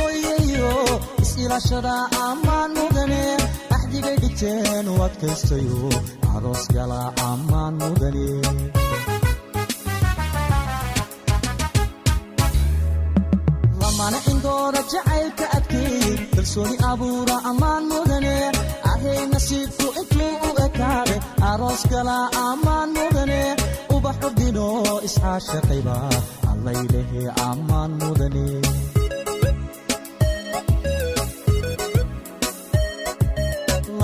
ooyayo is-ilaashada ammaan mudane axdigay dhigteen u adkaystayo aroos gala ammaan mudane. Lamana indoora jacaylka adkeey kalsooni abuura ammaan mudane ahay nasiibku intuu u ekaade aroos gala ammaan mudane. Ubaxu dhino iscaashaqayba allaylehe ammaan mudane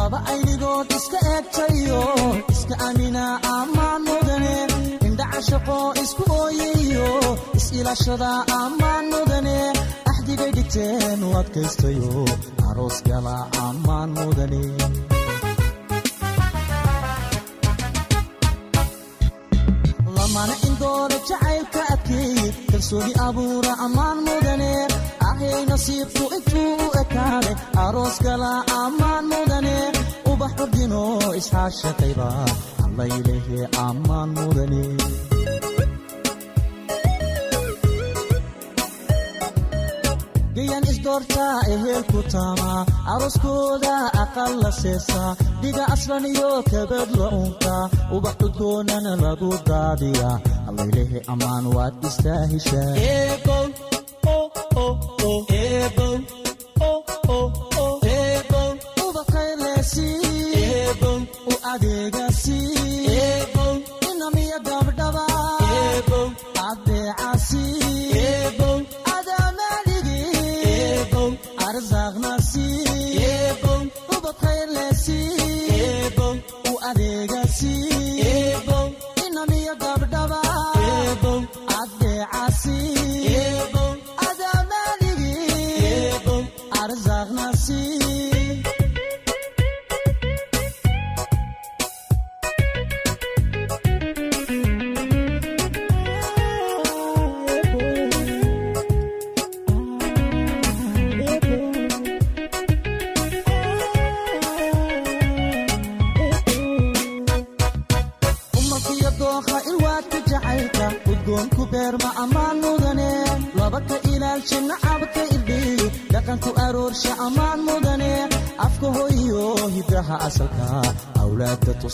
laba aynigood iska eegtayo iska amina ammaan mudane indhacashaqo isku ooyayo is-ilaashada ammaan mudane axdigay dhigteen u adkaystayo aroos gala ammaan mudane lamana indoora jacaylka adkeey kalsooni abuura ammaan mudane ahay nasiibku intuu ekaade aroos gala ammaan mudane ubax ordino isxaashaqayba allaylehe ammaan mudane gayan isdoortaa ehelku taamaa arooskooda aqal la seesaa dhiga aslan iyo kabad la unkaa ubax cudgoonana lagu daadiyaa allaylehe ammaan waad istaahishaa u adeegasi inamiya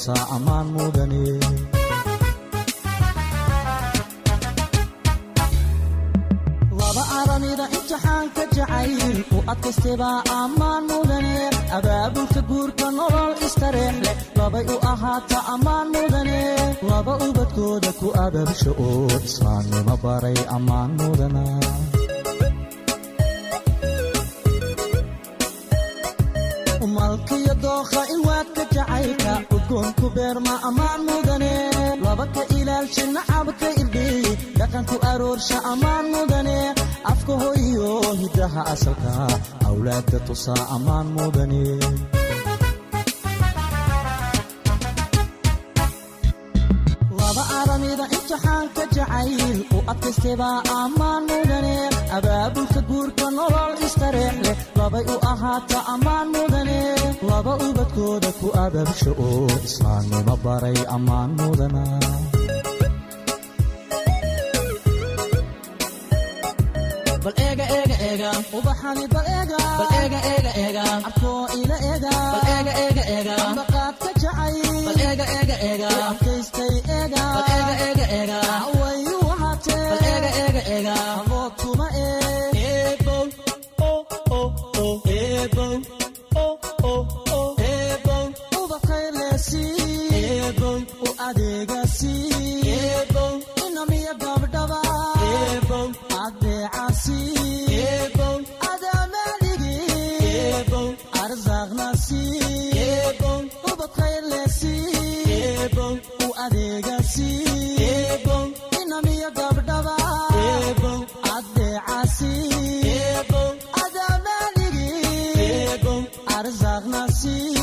tusaa ammaan laba aramida imtixaanka jacayl u adkaystebaa ammaan mudane abaabulka guurka nolol istareex leh labay u ahaata ammaan mudane laba ubadkooda ku abaabsha oo islaamnimo baray ammaan mudana umalkiyo dookha ilwaadka jacaylka udgoonku beerma ammaan mudane. Laba ka ilaalsha nacabka irdhiy dhaqanku aroorsha ammaan mudane. Afka hoyo hidaha asalka awlaadda tusaa ammaan mudane aramida imtixaanka jacayl u adkaystebaa ammaan mudane abaabulka guurka nolol istareex leh labay u ahaata ammaan mudane laba ubadkooda ku abaabsha oo islaamnimo baray ammaan mudana bal eega eega eega ubaxani bal eega bal eega eega eega abkoo ila eega bal eega eega eega ambaqaadka jacay. Bal eega eega eega adkaystay eega bal eega eega eega wayu wahatee bal eega eega eega abood kuma ee arzaq nasiib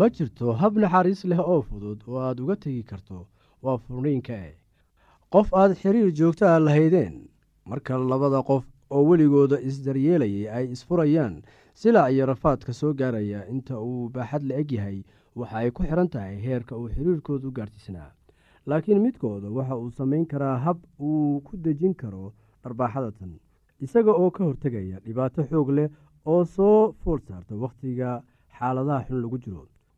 ma jirto hab naxariis leh oo fudud oo aad uga tegi karto waa furniinka. E qof aad xiriir joogto ah lahaydeen marka labada qof oo weligooda isdaryeelayay ay isfurayaan silac iyo rafaadka soo gaaraya inta uu baaxad la eg yahay waxa ay ku xihan tahay heerka uu xiriirkooda u gaarsiisnaa laakiin midkooda waxa uu samayn karaa hab uu ku dejin karo dharbaaxada tan isaga oo ka hortegaya dhibaato xoog leh oo soo fool saarta wakhtiga xaaladaha xun lagu jiro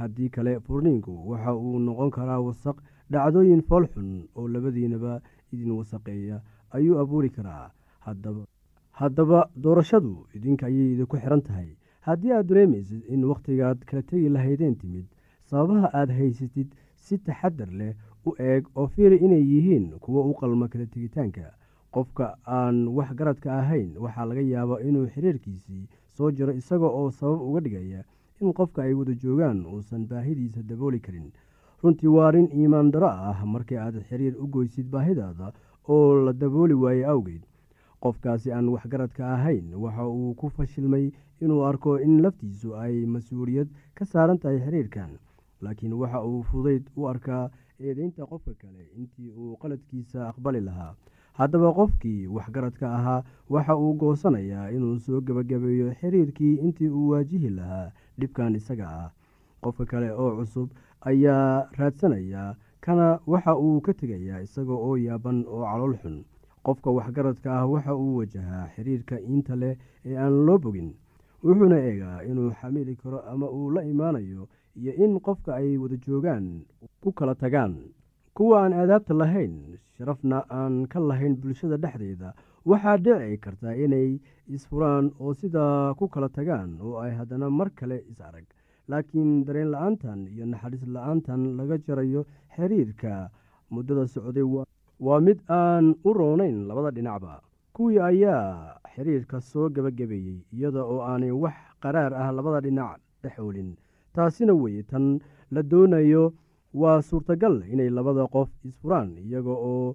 haddii kale furniinku waxa uu noqon karaa wasaq dhacdooyin fool xun oo labadiinaba idin wasaqeeya ayuu abuuri karaa. Haddaba doorashadu idinka ayay idinku xihan tahay. Haddii aad dareemaysid in wakhtigaad kala tegi lahaydeen timid sababaha aad haysatid si taxadar leh u eeg oo fiiri inay yihiin kuwo u qalma kala tegitaanka. Qofka aan wax garadka ahayn waxaa laga yaabaa inuu xiriirkiisii soo jiro isaga oo sabab uga dhigaya in qofka ay wada joogaan uusan baahidiisa dabooli karin. Runtii waa arrin iimaan daro ah markii aad xiriir u goysid baahidaada oo la dabooli waaye awgeed. Qofkaasi aan waxgaradka ahayn waxa uu ku fashilmay inuu arko in laftiisu ay mas'uuliyad ka saaran tahay xiriirkan laakiin waxa uu fudayd u arkaa eedeynta qofka kale intii uu qaladkiisa aqbali lahaa. Haddaba qofkii waxgaradka ahaa waxa uu goosanayaa inuu soo gebagabeeyo xiriirkii intii uu waajihi lahaa dhibkan isaga ah. Qofka kale oo cusub ayaa raadsanaya kana waxa uu ka tegayaa isaga oo yaaban oo calool xun. Qofka waxgaradka ah waxa uu wajahaa xiriirka inta leh ee aan loo bogin wuxuuna eegaa inuu xamili karo ama uu la imaanayo iyo in qofka ay wada joogaan ku kala tagaan. Kuwa aan aadaabta lahayn sharafna aan ka lahayn bulshada dhexdeeda waxaa dhici karta inay isfuraan oo sidaa ku kala tagaan oo ay haddana mar kale is arag. Laakiin dareen la'aantan iyo naxariis la'aantan laga jarayo xiriirka muddada socday waa mid aan u roonayn labada dhinacba. Kuwii ayaa xiriirka soo gebagabeeyey iyada oo aanay wax qaraar ah labada dhinac dhexoolin taasina weye tan la doonayo waa suurtagal inay labada qof isfuraan iyaga oo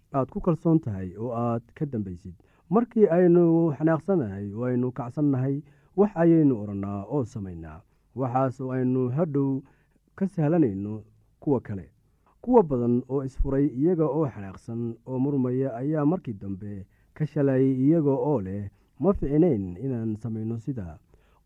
aad ku kalsoon tahay oo aad ka dambaysid. Markii aynu xanaaqsannahay aynu kacsannahay wax ayaynu odhannaa oo samaynaa. Waxaas oo aynu hadhow ka sahlanayno kuwa kale. Kuwa badan oo isfuray iyaga oo xanaaqsan oo murmaya ayaa markii dambe ka shalayay iyaga oo leh ma ficinayn inaan samayno sidaa.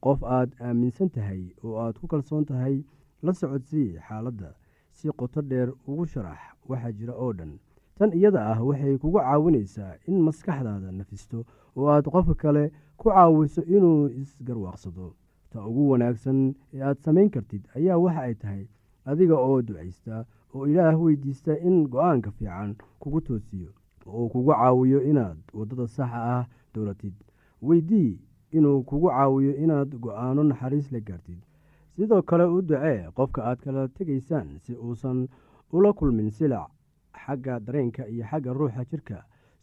Qof aad aaminsan tahay oo aad ku kalsoon tahay la socodsii xaaladda. Si qoto dheer ugu sharax waxaa jira oo dhan tan iyada ah waxay kugu caawinaysaa in maskaxdaada nafisto oo aad qofka kale ku caawiso inuu isgarwaaqsado. Ta ugu wanaagsan ee aad samayn kartid ayaa waxa ay tahay adiga oo ducaysta oo ilaah weydiista in go'aanka fiican kugu toosiyo oo kugu caawiyo inaad waddada saxa ah dowlatid weydii inuu kugu caawiyo inaad go'aano naxariis la gaartid. Sidoo kale u ducee qofka aad kala tegaysaan si uusan ula kulmin silac xagga dareenka iyo xagga ruuxa jirka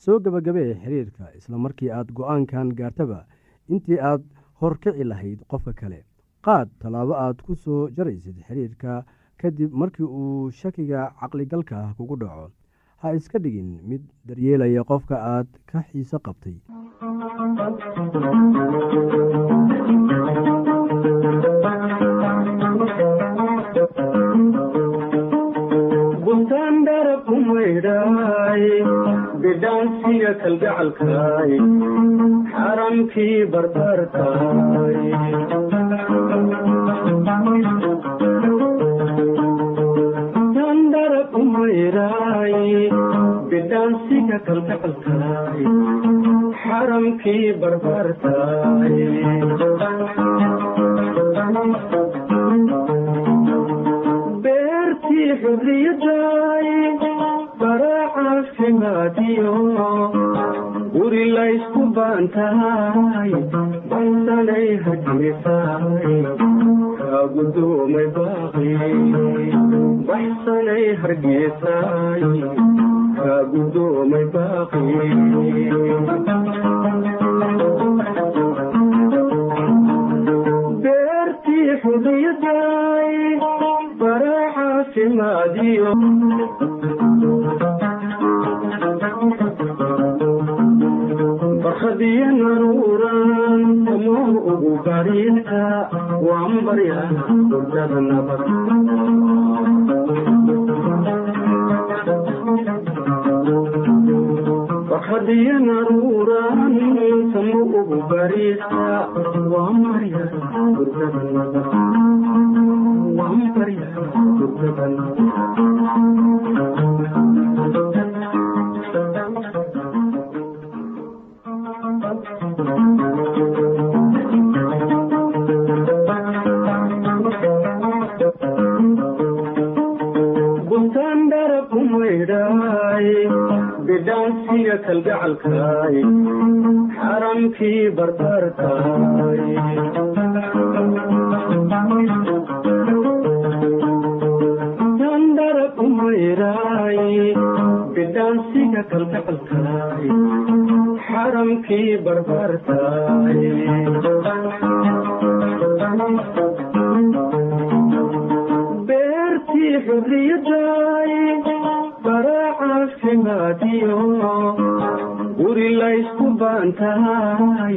soo gebagabee xiriirka isla markii aad go'aankan gaartaba intii aad horkici lahayd qofka kale. Qaad tallaabo aad ku soo jaraysid xiriirka kadib markii uu shakiga caqligalka kugu dhaco. Ha iska dhigin mid daryeelaya qofka aad ka xiiso qabtay bidhaansiya kalgacalkaay xaramkii barbaarkaay yandhara beertii xurriyadaay guri laysku baantahay baysanay hargeysaay kaa gudoomay baaqi baxsanay hargeysaay kaa gudoomay baaqi beertii xudiyadaay bara caafimaadiyo barkhadiyo naruuran samoo ugu bariinta waan barya hurdada nabad barkhadiyo naruuran samo ugu bariinta waan barya hurdada nabad waan barya kalgacalkaay xaramkii barbartaay xaramkii barbartaay beertii xurriyadaay bara caafimaadiyo guri laysku baantahay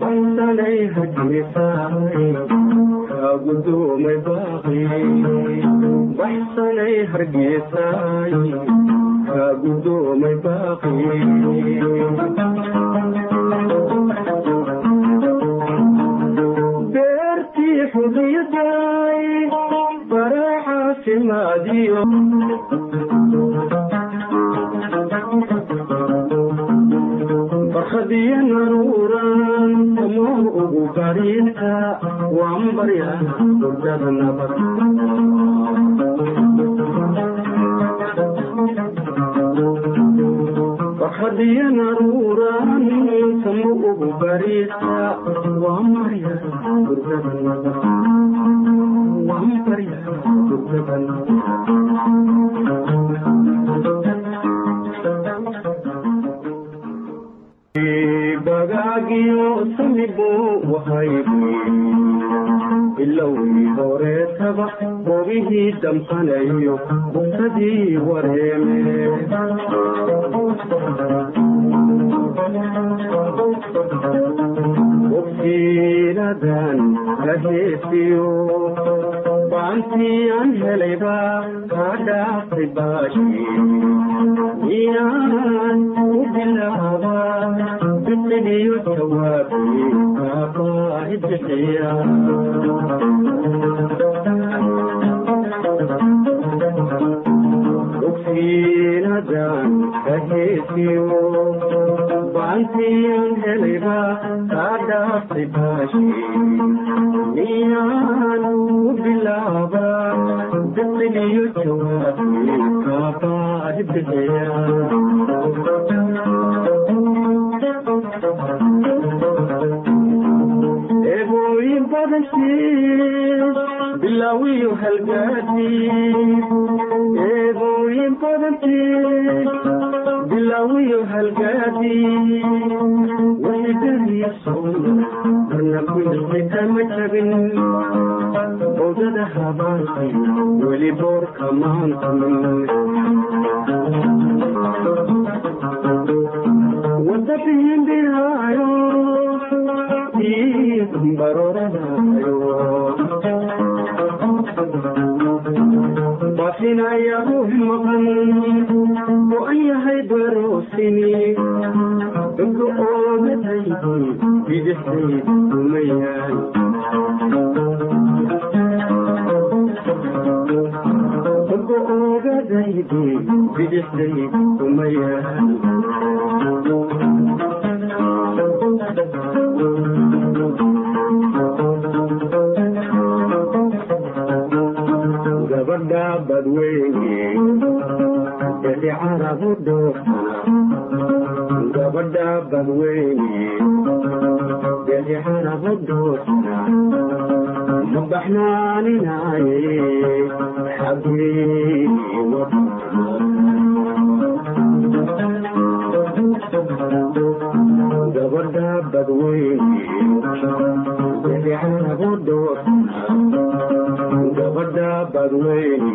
baysanay hargeysaay kaa gudoomay baaqi baxsanay hargeysaay kaa gudoomay baaqi beertii xurriyadaay bara caafimaadiyo barkhadiyo naruuran samoo ugu bariinta waan barya hurdada nabad barkhadiyo naruuran samo ugu bariinta waan barya hurdada nabad waan barya hurdada nabad boobihii damqanayo bugtadii wareeme bogsiinadan kaheesiyo baantii aan helayba kaa dhaafay baashi inaan u bilaaba bixigiyo jawaabi kaabaahi bixiya ogsiinadan kaheesiyo baantiyan helayba kaa dhaaftay baashi miyaan u bilaaba bixigiyo jawaabi kaabaahi bixiya eebooyin badantii bilaawiyo halgaadii wixidadiya sowna marna kuyilqay kama jabin owdada habaanqay weli boorka maantamin baroranayo baafinaya ruux maqan oo an yahay baroosini inka oogadaydi bidixday umayaan inka oogadaydi bidixday gabadha badweyne beli carabu dhoofsana ma baxnaaninaaye xaggii gabadha badweyne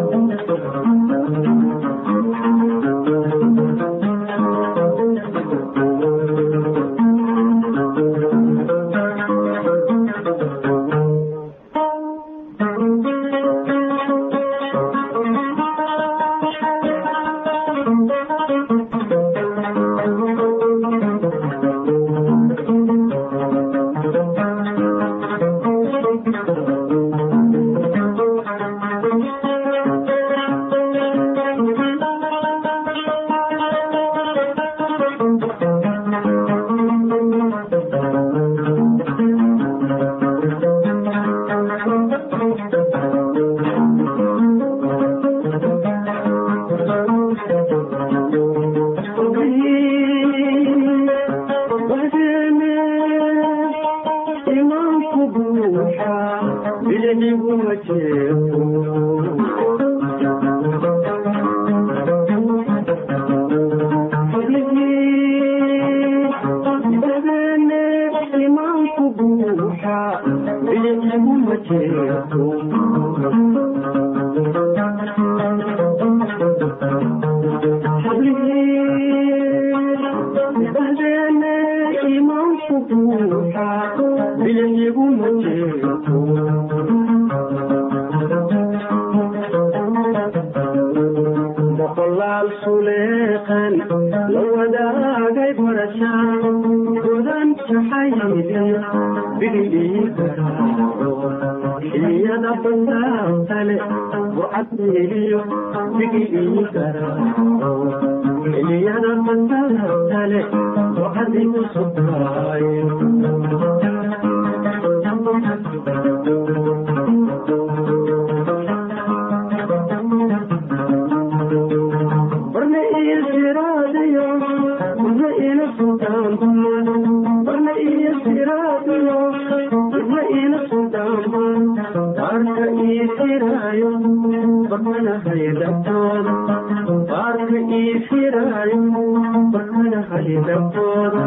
carabu dhoofsana gabadha badweyne beli carabu dhoofsana ma baxnaaninaaye xaggii boqolaal xiliyada basaabtale burcadbeeliyo bigidii garaaco xiliyada basaabtale burcadigu sugaayo barna baarka ii firaayo barkana haydabtooda baarka ii firaayo barkana haydabtooda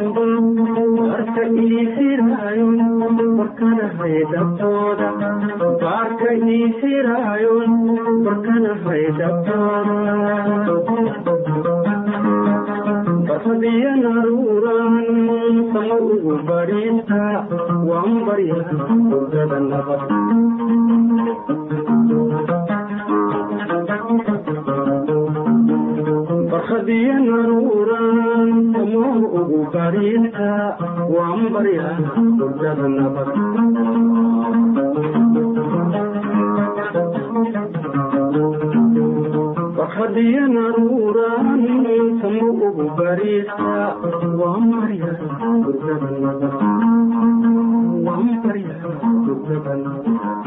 suldaanba baarka ii firaayo barkana haydabtooda baarka ii firaayo barkana haydabtooda barfadiya naruuran sama ugu bariista waan barya hurdada nabad barfadiya naruuran sama ugu bariista waan barya hurdada nabad barfadiya naruuran sama ugu bariista waan barya hurdada nabad waan barya hurdada nabad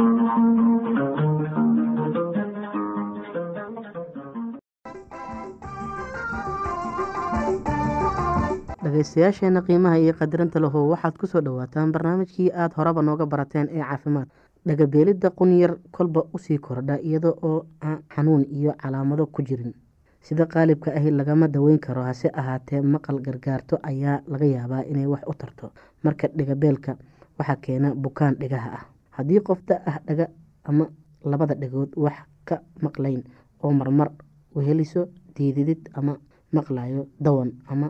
dhegaystayaasheena qiimaha iyo qadarinta lahu waxaad ku soo dhowaataan barnaamijkii aada horeba nooga barateen ee caafimaad. Dhagabeelidda qunyar kolba u sii kordha iyada oo aan xanuun iyo calaamado ku jirin. Sida qaalibka ahi lagama daweyn karo hase ahaatee maqal gargaarto ayaa laga yaabaa inay wax u tarto. Marka dhigabeelka waxaa keena bukaan dhigaha ah. Haddii qof da ah dhaga ama labada dhagood wax ka maqlayn oo marmar weheliso diididid ama maqlayo dawan ama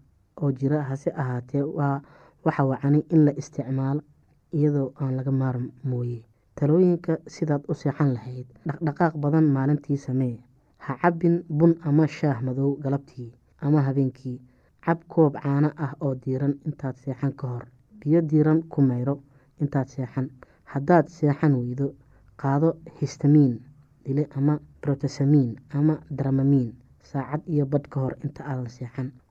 oo jira hase ahaatee waxa wacani in la isticmaalo iyadoo aan laga maarm mooye. Talooyinka sidaad u seexan lahayd dhaqdhaqaaq badan maalintii samee. Ha cabbin bun ama shaah madow galabtii ama habeenkii. Cab koob caano ah oo diiran intaad seexan ka hor. Biyo diiran ku mayro intaad seexan. Haddaad seexan weydo qaado histamiin dile ama brotesamiin ama dramamiin saacad iyo badh ka hor inta aadan seexan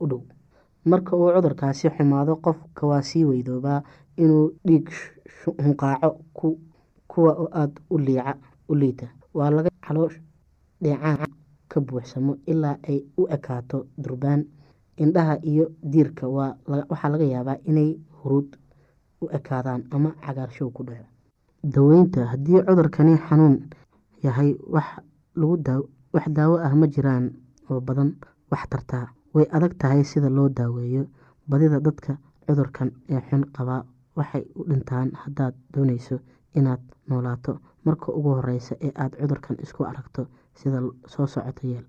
u dhow. Marka uu cudurkaasi xumaado qofka waa sii weydoobaa inuu dhiig hunqaaco kuwa aada u liica u liita. Waa laga caloosh dheecaan ka buuxsamo ilaa ay u ekaato durbaan. Indhaha iyo diirka waxaa laga yaabaa inay huruud u ekaadaan ama cagaarshow ku dhaco. Daweynta haddii cudurkani xanuun yahay wax daawo ah ma jiraan oo badan wax tartaa way adag tahay sida loo daaweeyo badida dadka cudurkan ee xun qabaa waxay u dhintaan haddaad doonayso inaad noolaato. Marka ugu horeysa ee aada cudurkan isku aragto sida soo socoto yeel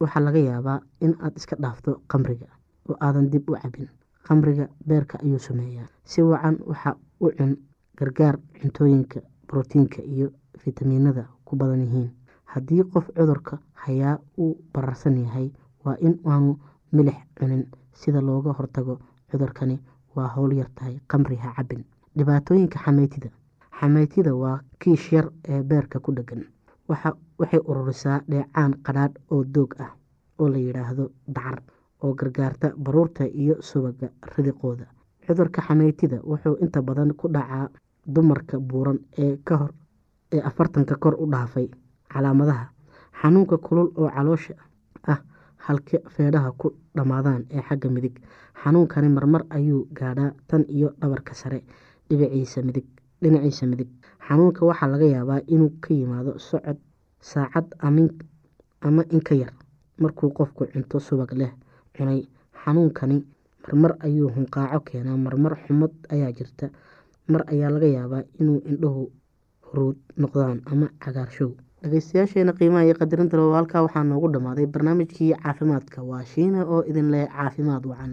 waxaa laga yaabaa in aad iska dhaafto qamriga oo aadan dib u cabin qamriga beerka ayuu sameeyaa. Si wacan waxa u cun gargaar cuntooyinka brotiinka iyo fitamiinada ku badan yihiin haddii qof cudurka hayaa uu bararsan yahay waa in aanu milix cunin. Sida looga hortago cudurkani waa howl yartahay qamri ha cabin dhibaatooyinka xameytida. Xameytida waa kiish yar ee beerka ku dhegan waxay ururisaa dheecaan qadhaadh oo doog ah oo la yidhaahdo dacar oo gargaarta baruurta iyo subaga ridiqooda. Cudurka xameytida wuxuu inta badan ku dhacaa dumarka buuran ee afartanka kor u dhaafay calaamadaha. Xanuunka kulul oo caloosha ah halka feedhaha ku dhammaadaan ee xagga midig. Xanuunkani marmar ayuu gaadhaa tan iyo dhabarka sare dhinaciisa midig xanuunka waxaa laga yaabaa inuu ka yimaado socod saacad ama inka yar markuu qofku cunto subag leh cunay. Xanuunkani marmar ayuu hunqaaco keenaa marmar xumad ayaa jirta. Mar ayaa laga yaabaa inuu indhuhu huruud noqdaan ama cagaarshow dhageystayaasheena qiimaha iyo qadarinta loo halkaa waxaa noogu dhammaaday barnaamijkii caafimaadka. Waa shiina oo idin leh caafimaad wacan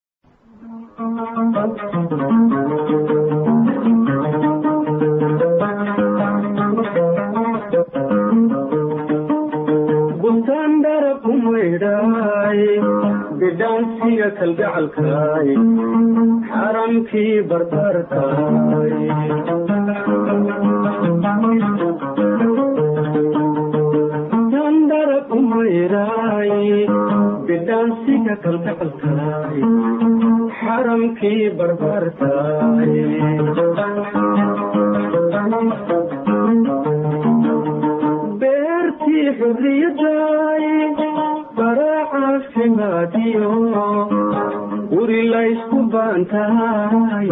bidhaansiga kalgacalkaay xaramkii barbartaay ku maydhaay bidhaansiga kalgacalkaay xaramkii barbartaay beertii xurriyadaay guri laysku baan tahay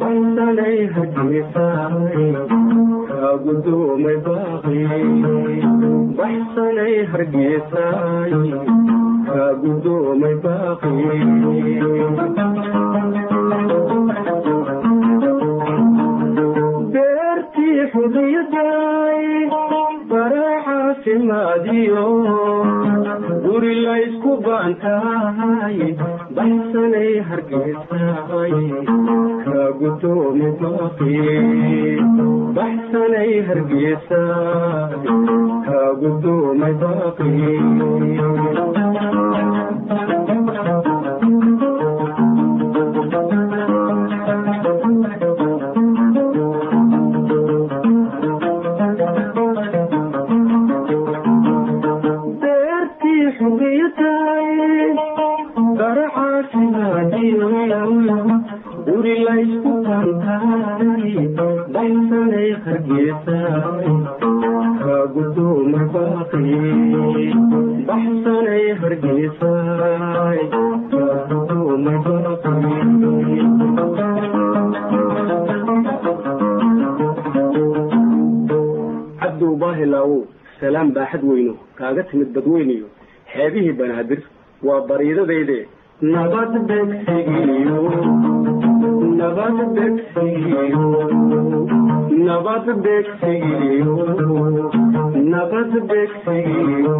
baysanay hargeysaay kaa gudoomay baaqi baxsanay hargeysaay kaa gudoomay baaqi beertii xudiyaday baraaxaasimaadiyo guri laysku baantahay baxsanay hargeysaay kaa gudoomi baaqi baaqi guri laysku baantaay baxsanay hargeysaay kaa gudoomay baaqi baxsanay hargeysaay kaa gudoomay baaqi cabdow baahilaawow salaam baaxad weyno kaaga timid badweyniyo xeebihii banaadir waa bariidadayde nabad begsigiyo nabad begsigiyo nabad begsigiyo nabad begsigiyo